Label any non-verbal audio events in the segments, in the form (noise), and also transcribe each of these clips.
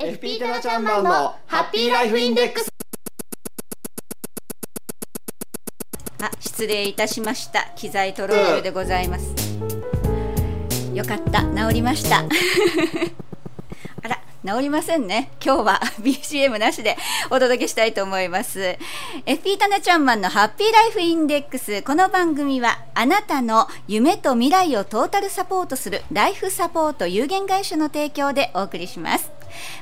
FP タナちゃんマンのハッピーライフインデックス。あ失礼いたしました。機材トロールでございます。よかった。治りました。(laughs) あら治りませんね。今日は (laughs) BCM なしでお届けしたいと思います。FP タナちゃんマンのハッピーライフインデックス。この番組はあなたの夢と未来をトータルサポートするライフサポート有限会社の提供でお送りします。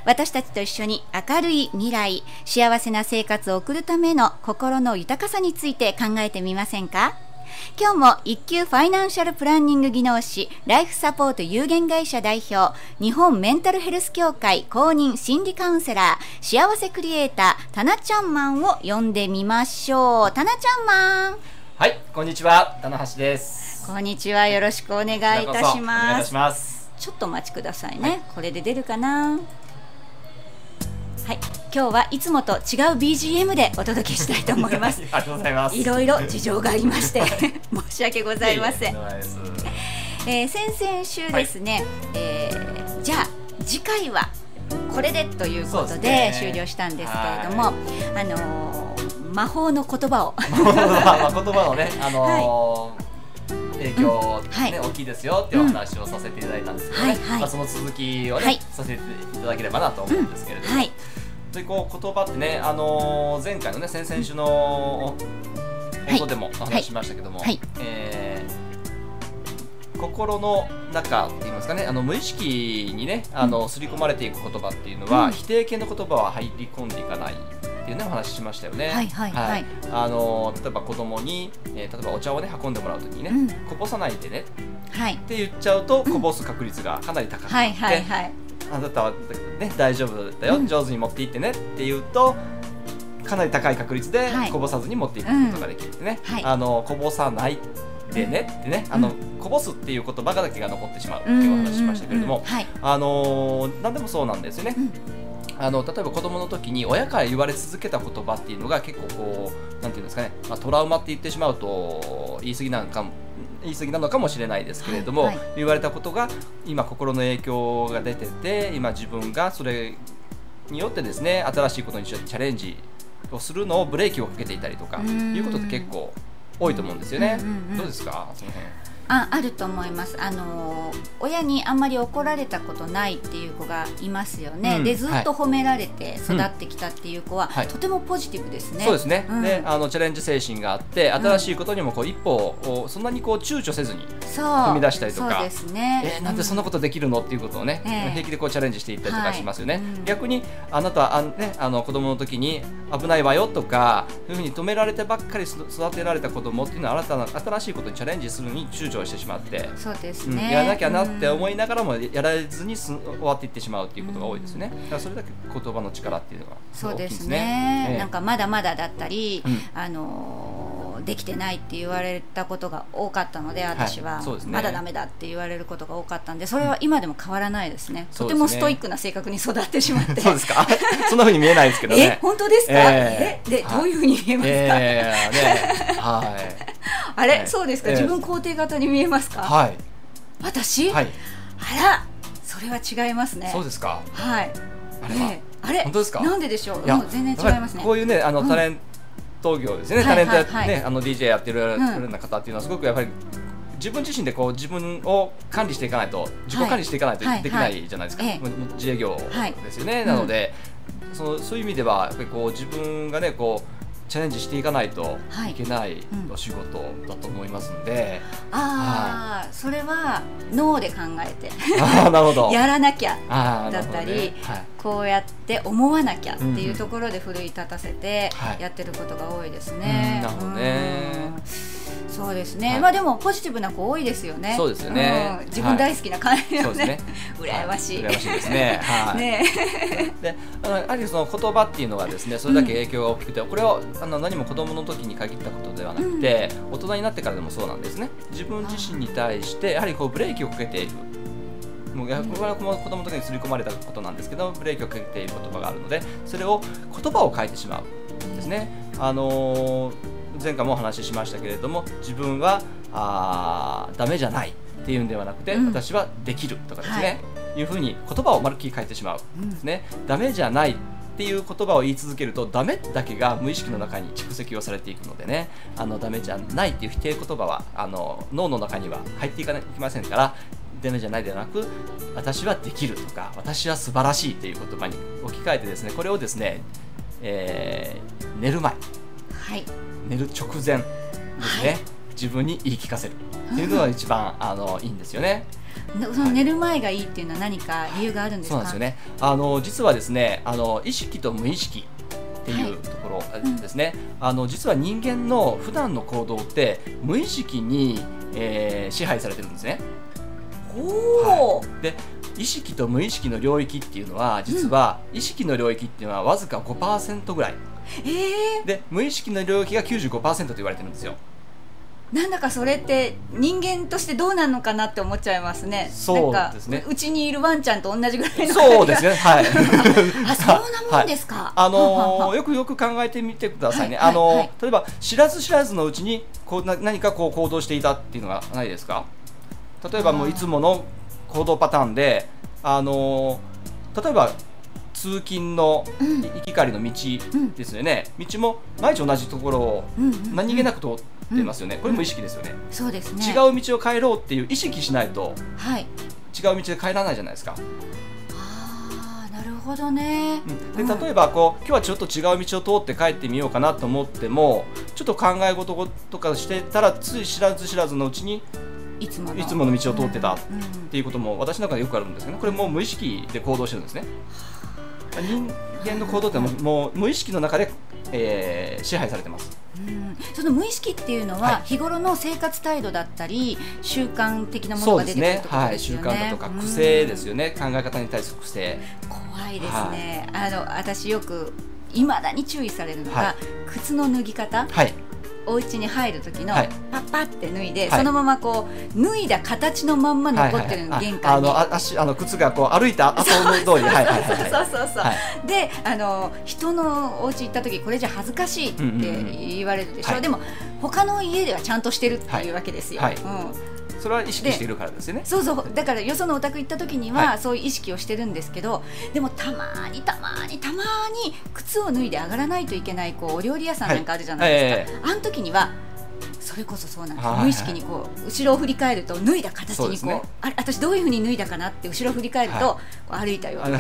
私たちと一緒に明るい未来幸せな生活を送るための心の豊かさについて考えてみませんか？今日も一級ファイナンシャルプランニング技能士ライフサポート有限会社代表日本メンタルヘルス協会公認心理カウンセラー幸せクリエイタータナちゃんマンを呼んでみましょう。タナちゃんマン。はいこんにちは。棚橋です。こんにちは。よろしくお願いいたします。ちょっとお待ちくださいね、これで出るかな？はい。今日はいつもと違う BGM でお届けしたいと思います。(laughs) ありがとうございます。いろいろ事情がありまして (laughs) 申し訳ございません。いえー先々週ですね、えーじゃあ次回はこれでということで終了したんですけれども、あのー魔法の言葉を。まあ (laughs) 言葉のねあのー影響ね、はい。大きいですよっていうお話をさせていただいたんですけどね、はいはい。まあ、その続きをね、はい。させていただければなと思うんですけれども、はいでこう言葉ってね、あのー前回のね先々週の放送でもお話ししましたけども、はい。えー心の中って言いますかねあの無意識にねあの刷り込まれていく言葉っていうのは、うん。否定形の言葉は入り込んでいかないっていうねお話ししましたよね。はいはいはい。あの例えば子供に、えー例えばお茶をね運んでもらうときにね、うん。こぼさないでねっはい。て言っちゃうとこぼす確率がかなり高くなって、はいはいはいあなたはね大丈夫だよ、うん。上手に持っていってねって言うとかなり高い確率ではい。こぼさずに持っていくことができるってね、うん。はい。あのこぼさないでねってね、あのうん。こぼすっていう言葉がだけが残ってしまうっていうお話ししましたけれども、あのー何でもそうなんですよね。うん。あの例えば子供の時に親から言われ続けた言葉っていうのが結構こうなんていうんですかね、まあ、トラウマって言ってしまうと言い過ぎなんかも言い過ぎなのかもしれないですけれども、はいはい。言われたことが今心の影響が出てて今自分がそれによってですね新しいことにチャレンジをするのをブレーキをかけていたりとかうん。いうことって結構多いと思うんですよね。どうですか？その辺ああると思います。あのー親にあんまり怒られたことないっていう子がいますよね、うんでずっと褒められて育ってきたっていう子は、はい。とてもポジティブですね。そうですね、うん。であのチャレンジ精神があって新しいことにもこう一歩をそんなにこう躊躇せずに踏み出したりとかそうですね。えーなんでそんなことできるのっていうことをね、ええ。平気でこうチャレンジしていったりとかしますよね、はいうん。逆にあなたはあ、ね、あの子供の時に危ないわよとかそういうふうに止められてばっかり育育てられた子供っていうのは新たな新しいことにチャレンジするのに躊躇してしまって、そうですうんね、やらなきゃなって思いいながらもやらずにす終わっていってしまうっていうことが多いですね、だからそれだけ言葉の力っていうのがそうですね。ね。ええ。なんかまだまだだったり、うん。あのーできてないって言われたことが多かったので私は、はいね。まだダメだって言われることが多かったんでそれは今でも変わらないですね、とてもストイックな性格に育ってしまって。そうですか。(laughs) そんなふうに見えないですけど (laughs) えね。本当ですか、ええ。えではいどういうふうに見えますか、ええ。ね、はい。あれ、はい。そうですか、ええ。自分肯定型に見えますか、はい。私、はい。あらそれは違いますね。そうですか？はい。あれは？ええ。あれ？本当ですか？なんででしょう？いやうん全然違いますね。こういうね、あのうん。タレント業ですね、はいタレントね、あの DJ やってるような方っていうのはすごくやっぱり。自分自身でこう自分を管理していかないと自己管理していかないとはいできないじゃないですか、自営業はい。ですよね、うんなのでそのそういう意味ではやっぱりこう自分がねこうチャレンジしていかないとはい。いけないうんお仕事だと思いますので、ああ、それは脳で考えて。ああなるほど。(laughs) やらなきゃだったりねはい。こうやって思わなきゃっていうところで奮い立たせてはい。やってることが多いですね。うんなるほどね。うんそうですね、はいまあでもポジティブな子多いですよね。そうですよねうん自分大好きな感じのねそうですね。羨ましい。羨ましいですね。はい。ねで、あのやはりその言葉っていうのがですね、それだけ影響が大きくて、これはあの何も子供の時に限ったことではなくて、大人になってからでもそうなんですね。自分自身に対してやはりこうブレーキをかけている。もう逆これは子供の時に刷り込まれたことなんですけど、ブレーキをかけている言葉があるので、それを言葉を変えてしまうんですね。あのー前回もお話ししましたけれども、自分はあーダメじゃないっていうんではなくて、うん。私はできるとかですね。い。うふうに言葉をまるっきり変えてしまうんですね、ダメじゃないっていう言葉を言い続けるとダメだけが無意識の中に蓄積をされていくのでねあのダメじゃないっていう否定言葉はあの脳の中には入っていかないきませんからダメじゃないではなく私はできるとか私は素晴らしいという言葉に置き換えてですねこれをですね、えー寝る前。はい寝る直前ですね、はい。自分に言い聞かせる。っていうのが一番 (laughs) あのいいんですよね。なその寝る前がいいっていうのは何か理由があるんですか？そうなんですよね。あの実はですね、あの意識と無意識っていうところですね。あの実は人間の普段の行動って無意識に、えー支配されてるんですね。おお、で意識と無意識の領域っていうのは実は、意識の領域っていうのはわずか5%ぐらいええで無意識の領域が95%と言われてるんですよ。なんだかそれって人間としてどうなのかなって思っちゃいますね。そうですね。うちにいるワンちゃんと同じぐらいのそうですね。はい。(laughs) あそんなもんですか、あのよくよく考えてみてくださいね。はい。あの例えば知らず知らずのうちにこうな何かこう行動していたっていうのがないですか？例えばもういつもの行動パターンで、あのー例えば通勤のうん。行き帰りの道ですよね。道も毎日同じところを何気なく通ってますよね。これも意識ですよね。そうですね。違う道を帰ろうっていう意識しないとはい。違う道で帰らないじゃないですか。ああなるほどね、うん。で例えばこう今日はちょっと違う道を通って帰ってみようかなと思ってもちょっと考え事とかしてたらつい知らず知らずのうちにいつもの。いつもの道を通ってたっていうことも私の中でよくあるんですけどね。これもう無意識で行動してるんですね人間の行動ってもうもう無意識の中で、えー支配されてます。うん。その無意識っていうのは、はい。日頃の生活態度だったり習慣的なものが出てくるってことね。はい。習。慣だとか癖ですよね。考え方に対する癖。うん怖いですね。あの私よく未だに注意されるのが、はい。靴の脱ぎ方。はいお家に入る時のはい。パッパって脱いで、はい。そのままこう脱いだ形のまんま残ってる玄関に。ああのあ足あの靴がこう歩いた (laughs) 後の通り。そうそうそうであの人のお家行った時これじゃ恥ずかしいってうんうんうん。言われるでしょ、はい。でも他の家ではちゃんとしてるっていうわけですよ、はい。うんそれは意識しているからですよね。そうそう。だからよそのお宅行った時には、はい。そういう意識をしてるんですけどでもたまにたまにたまに靴を脱いで上がらないといけないこうお料理屋さんなんかあるじゃないですか、はい。あの時にはそれこそそうなんです、はい。無意識にこう後ろを振り返ると脱いだ形にこうね。あれ私どういうふうに脱いだかなって後ろを振り返ると、はこう歩いたようあに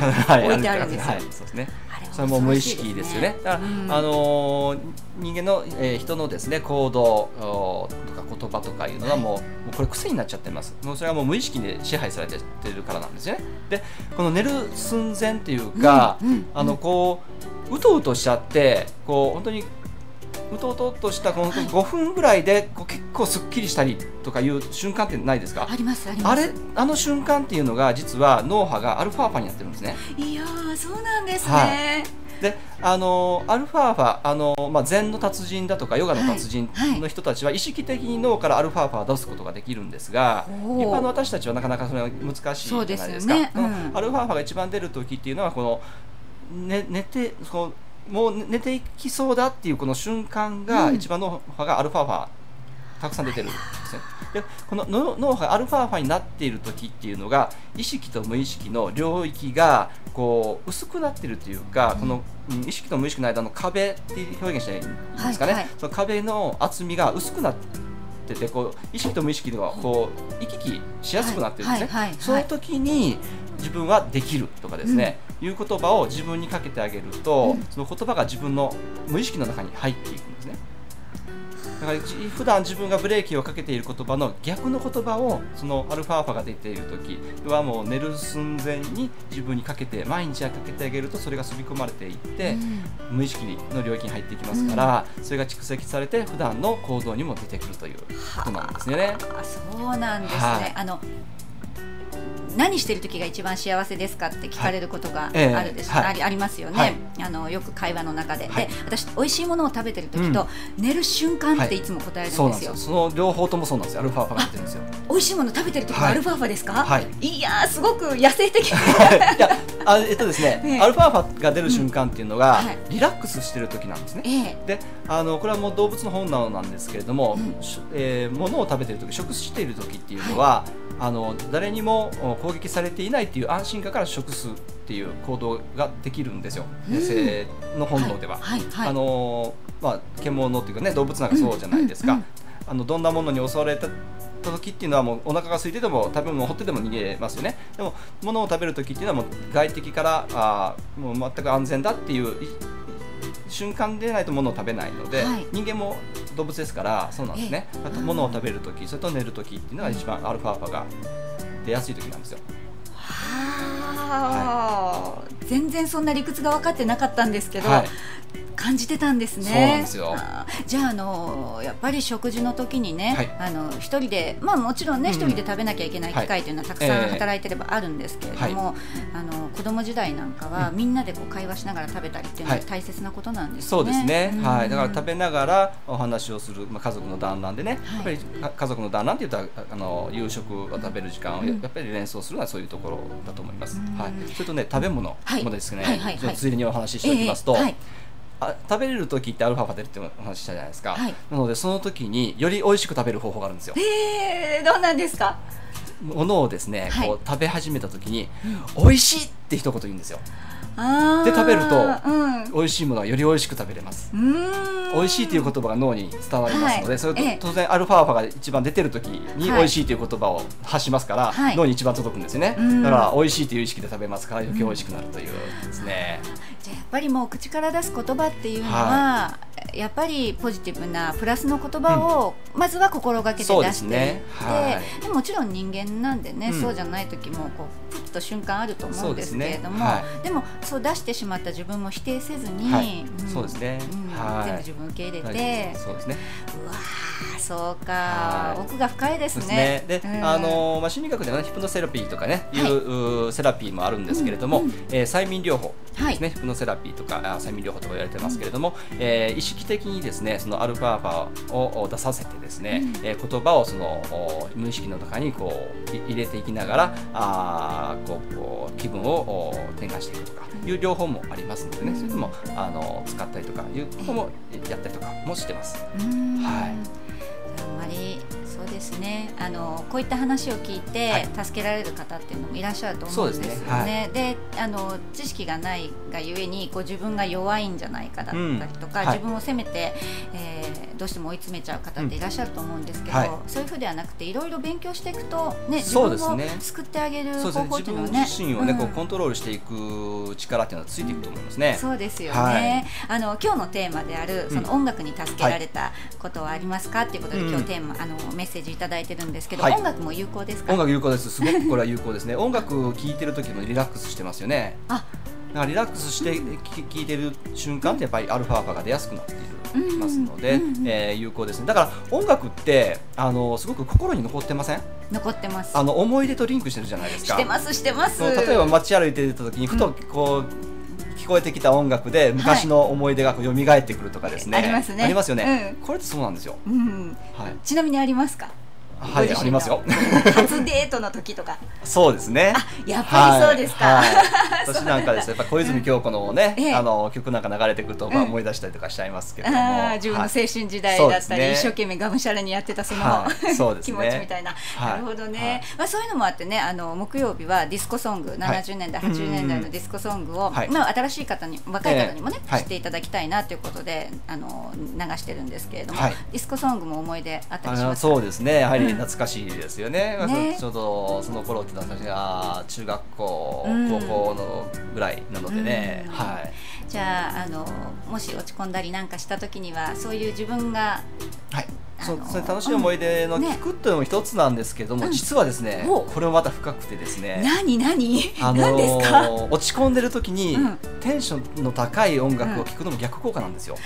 置いてあるんですよ。はい、そうですね。あれはそれも無意識ですよね。だから、うん。あのー人間の、えー人のですね行動とか言葉とかいうのはもう,、もうこれ癖になっちゃってます。もうそれはもう無意識で支配されてるからなんですよね。で、この寝る寸前っていうか、うんうん。あのこううとうとしちゃってこう本当にうとうとっとしたこの5分ぐらいでこう結構すっきりしたりとかいう瞬間ってないですか？ありますあります。あれ？あの瞬間っていうのが実は脳波がアルファ波になってるんですね。いやーそうなんですね、はであのアルファ波あの、まあ、禅の達人だとかヨガの達人はいはい。の人たちは意識的に脳からアルファ波を出すことができるんですが、おー。一般の私たちはなかなかそれは難しいじゃないですか。そうん。アルファ波が一番出る時っていうのはこの、ね、寝てこうもう寝ていきそうだっていうこの瞬間がうん。一番脳波がアルファ波たくさん出てるんですね。でこの脳脳波がアルファ波になっている時っていうのが意識と無意識の領域がこう薄くなってるというか、このうん意識と無意識の間の壁っていう表現したらいいんですかね、はいはい。その壁の厚みが薄くなっててこう意識と無意識がこう行き来しやすくなってるんですね。はいはいはい。その時に自分はできるとかですね、いう言葉を自分にかけてあげると、うんその言葉が自分の無意識の中に入っていくんですね。だからじ普段自分がブレーキをかけている言葉の逆の言葉をそのアルファ波が出ている時はもう寝る寸前に自分にかけて毎日かけてあげるとそれが刷り込まれていって、うん。無意識の領域に入っていきますから、それが蓄積されて普段の行動にも出てくるということなんですよね。あそうなんですね、はい。あの何してる時が一番幸せですかって聞かれることがええあるです、はい。ありありますよね、はい。あのよく会話の中で、はい。で私美味しいものを食べてる時と、寝る瞬間ってい。つも答えるんですよ、すよ。その両方ともそうなんですよ。アルファ波が出てるんですよ。美味しいもの食べてる時ははいアルファ波ですか、はい。い、やーすごく野生的。(laughs) いやあえっとですね、え (laughs) え。アルファ波が出る瞬間っていうのが、うん。はい。リラックスしてる時なんですね。ええ。であのこれはもう動物の本なのなんですけれども、うん。しえー物を食べてる時食している時っていうのは、あの誰にもお攻撃されていないっていう安心感から食すっていう行動ができるんですよ、野生の本能では。はいはいはい。あのーまあ、獣っていうかね動物なんかそうじゃないですか、うんうんあのどんなものに襲われた時っていうのはもうお腹が空いてても食べ物を掘ってでも逃げますよね。でも物を食べる時っていうのはもう外敵からあーもう全く安全だっていうい瞬間でないと物を食べないので、はい。人間も動物ですからそうなんですね、あと物を食べる時それと寝る時っていうのが一番アルファーファが出やすい時なんですよ。はあ、全然そんな理屈が分かってなかったんですけど、はい感じてたんですね。そうなんですよ。じゃああのやっぱり食事の時にね、はい。あの一人でまあもちろんねうん。一、人で食べなきゃいけない機会というのはたくさんええ働いてればあるんですけれども、あの子供時代なんかは、みんなでこう会話しながら食べたりっていうのははい。大切なことなんですね。そうですね、うん。はい、だから食べながらお話をする、まあ、家族の団らんでね、はい。やっぱりか家族の団らんって言ったらあの夕食を食べる時間をうん。やっぱり連想するのはそういうところだと思います、うん。はい、それとね食べ物はいもですね、はい。はい。はい。ついでにお話ししておきますと、ええ。はいあ食べれる時ってアルファが出るってお話ししたじゃないですか、はい。なのでその時により美味しく食べる方法があるんですよ。えー、どうなんですか？ものをですね、はい。こう食べ始めた時に、美味しいって一言言うんですよで食べるとうん、う美味しいものはより美味しく食べれます。美味しいという言葉が脳に伝わりますので、はい。それとええ。当然アルファーファが一番出てる時にはい。美味しいという言葉を発しますから、はい。脳に一番届くんですよね、うん。だから美味しいという意識で食べますから余計美味しくなるというですね、じゃあやっぱりもう口から出す言葉っていうのは、やっぱりポジティブなプラスの言葉をまずは心がけて出していって、ね。はでもちろん人間なんでね、うん。そうじゃない時もこうと瞬間あると思うんですけれどもね。はでもそう出してしまった自分も否定せずに、はい。んそうですね。うんはい。全部自分受け入れはいて、そうですね。うわーそうか、はい。奥が深いですね。ね。で、うん。あのまあ心理学ではねヒプノセラピーとかね、、はい。ううセラピーもあるんですけれども、うんうんえー催眠療法。はいですね、ヒプノセラピーとかあ催眠療法とか言われてますけれども、えー意識的にですねそのアルファーを出させてですね、うん。えー言葉をそのお無意識の中にこうい入れていきながらあーこうこう気分をお転換していくとかいう療法もありますのでね、それともあの使ったりとかいうこともやったりとかもしてます。うん。はい。あんまりですね。あのこういった話を聞いて、はい。助けられる方っていうのもいらっしゃると思うんですよそうですね。ね。であの知識がないがゆえにこう自分が弱いんじゃないかだったりとか、うん。はい。自分を責めて、えーどうしても追い詰めちゃう方っていらっしゃると思うんですけど、はい。そういうふうではなくていろいろ勉強していくとね。自分を救ってあげる方法っていうのはね自身をね、こううんコントロールしていく力っていうのはついていくと思いますね。そうですよね、はい。あの今日のテーマであるその音楽に助けられたことはありますか、っていうことで、うん今日テーマあのメッセージいただいてるんですけど、はい。音楽も有効ですか？音楽有効です。すごくこれは有効ですね。音楽を聴いてる時もリラックスしてますよね。あ。だからリラックスして聴いてる瞬間ってやっぱりアルファーファが出やすくなっているますので、えー有効ですね。だから音楽ってあのすごく心に残ってません？残ってます。あの思い出とリンクしてるじゃないですか。してますしてます。例えば街歩いてた時にふとこう、聞こえてきた音楽で昔の思い出がこう蘇ってくるとかですね、ありますね。ありますよね、うこれってそうなんですよ。うん、はい、ちなみにありますか？はい、ありますよ。初デートの時とか。そうですね。やっぱりそうですか、はい。はい。(laughs) 私なんかですねやっぱ小泉京子のね、ええ。あの曲なんか流れてくると、まあ、うん。思い出したりとかしちゃいますけれども、自分の青春時代だったり、はい一生懸命がむしゃらにやってたその、はい。そうです気ね持ちみたいな、はい。なるほどね、はい。まあ、そういうのもあってねあの木曜日はディスコソング70年代、80年代のディスコソングを、はい。まあ、新しい方に若い方にもね、知っていただきたいなということであの流してるんですけれども、はい。ディスコソングも思い出あったりしますか？そうですね。やはりうん懐かしいですよね,、ね。ちょうどその頃って私が中学校、うん。高校のぐらいなのでね、うん。はい。じゃああのもし落ち込んだりなんかした時にはそういう自分がはい、そうあのそれ楽しい思い出の聞くっていうのも一つなんですけども、うん。実はですねお。これもまた深くてですね何何、あの何ですか？ー落ち込んでる時に、うん。テンションの高い音楽を聴くのも逆効果なんですよ、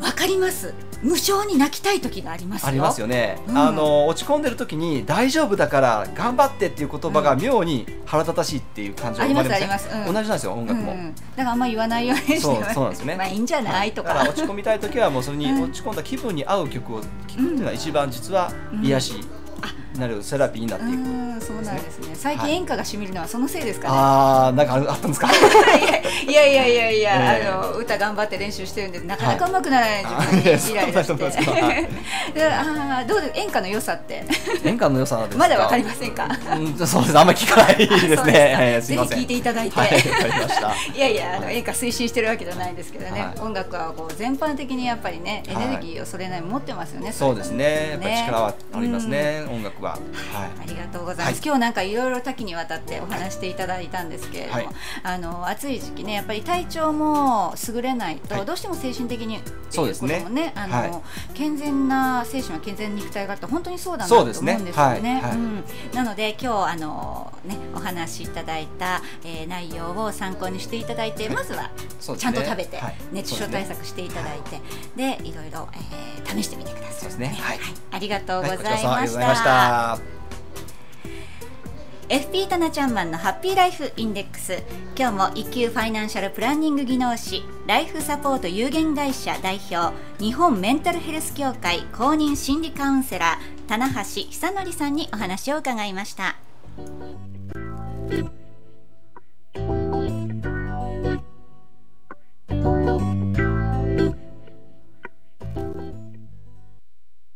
わかります。無性に泣きたい時がありますよ。ありますよね、うん。あのー落ち込んでる時に大丈夫だから頑張ってっていう言葉が妙に腹立たしいっていう感情が生まれません？あります。ありますうん。同じなんですよ音楽も、うん、だからあんま言わないようにしてそうそうなんですよね。(laughs) まあいいんじゃない？とか。落ち込みたい時はもうそれにうん。落ち込んだ気分に合う曲を聴くいうのが一番実は癒しなるセラピーになっていく、うんそうなんですね。最近演歌がしみるのはそのせいですかね、あーなんかあったんですか？いやいいやいやいやええ。あの歌頑張って練習してるんでなかなかはい上手くならないあ自分にイライラしてあーどうで演歌の良さって？演歌の良さですか？まだわかりませんか？うんそうですあんまり聞かないですね。えーすぜひ聞いていただいて。はいいやいやあのはい。演歌推進してるわけじゃないんですけどね、はい。音楽はこう全般的にやっぱりねエはい。ネルギーをそれなりに持ってますよね、そうですね。やっぱり力はありますうん。ね音楽は。はありがとうございます、はい。今日なんかいろいろ多岐にわたってお話していただいたんですけれども、はい。あの暑い時期ねやっぱり体調も優れないと、はい。どうしても精神的にそうですね。ねあの、はい。健全な精神は健全な肉体があって本当にそうだなと思うんですよね。ね。うん、なので今日あのねお話しいただいた、えー内容を参考にしていただいて、はい。まずはちゃんと食べて、はい。熱中症対策していただいてで,、い。ろいろ、えー試してみてください。そうですね。はい。ありがとうございましございま FP たなちゃんマンのハッピーライフインデックス今日も一級ファイナンシャルプランニング技能士ライフサポート有限会社代表日本メンタルヘルス協会公認心理カウンセラー棚橋久則さんにお話を伺いました。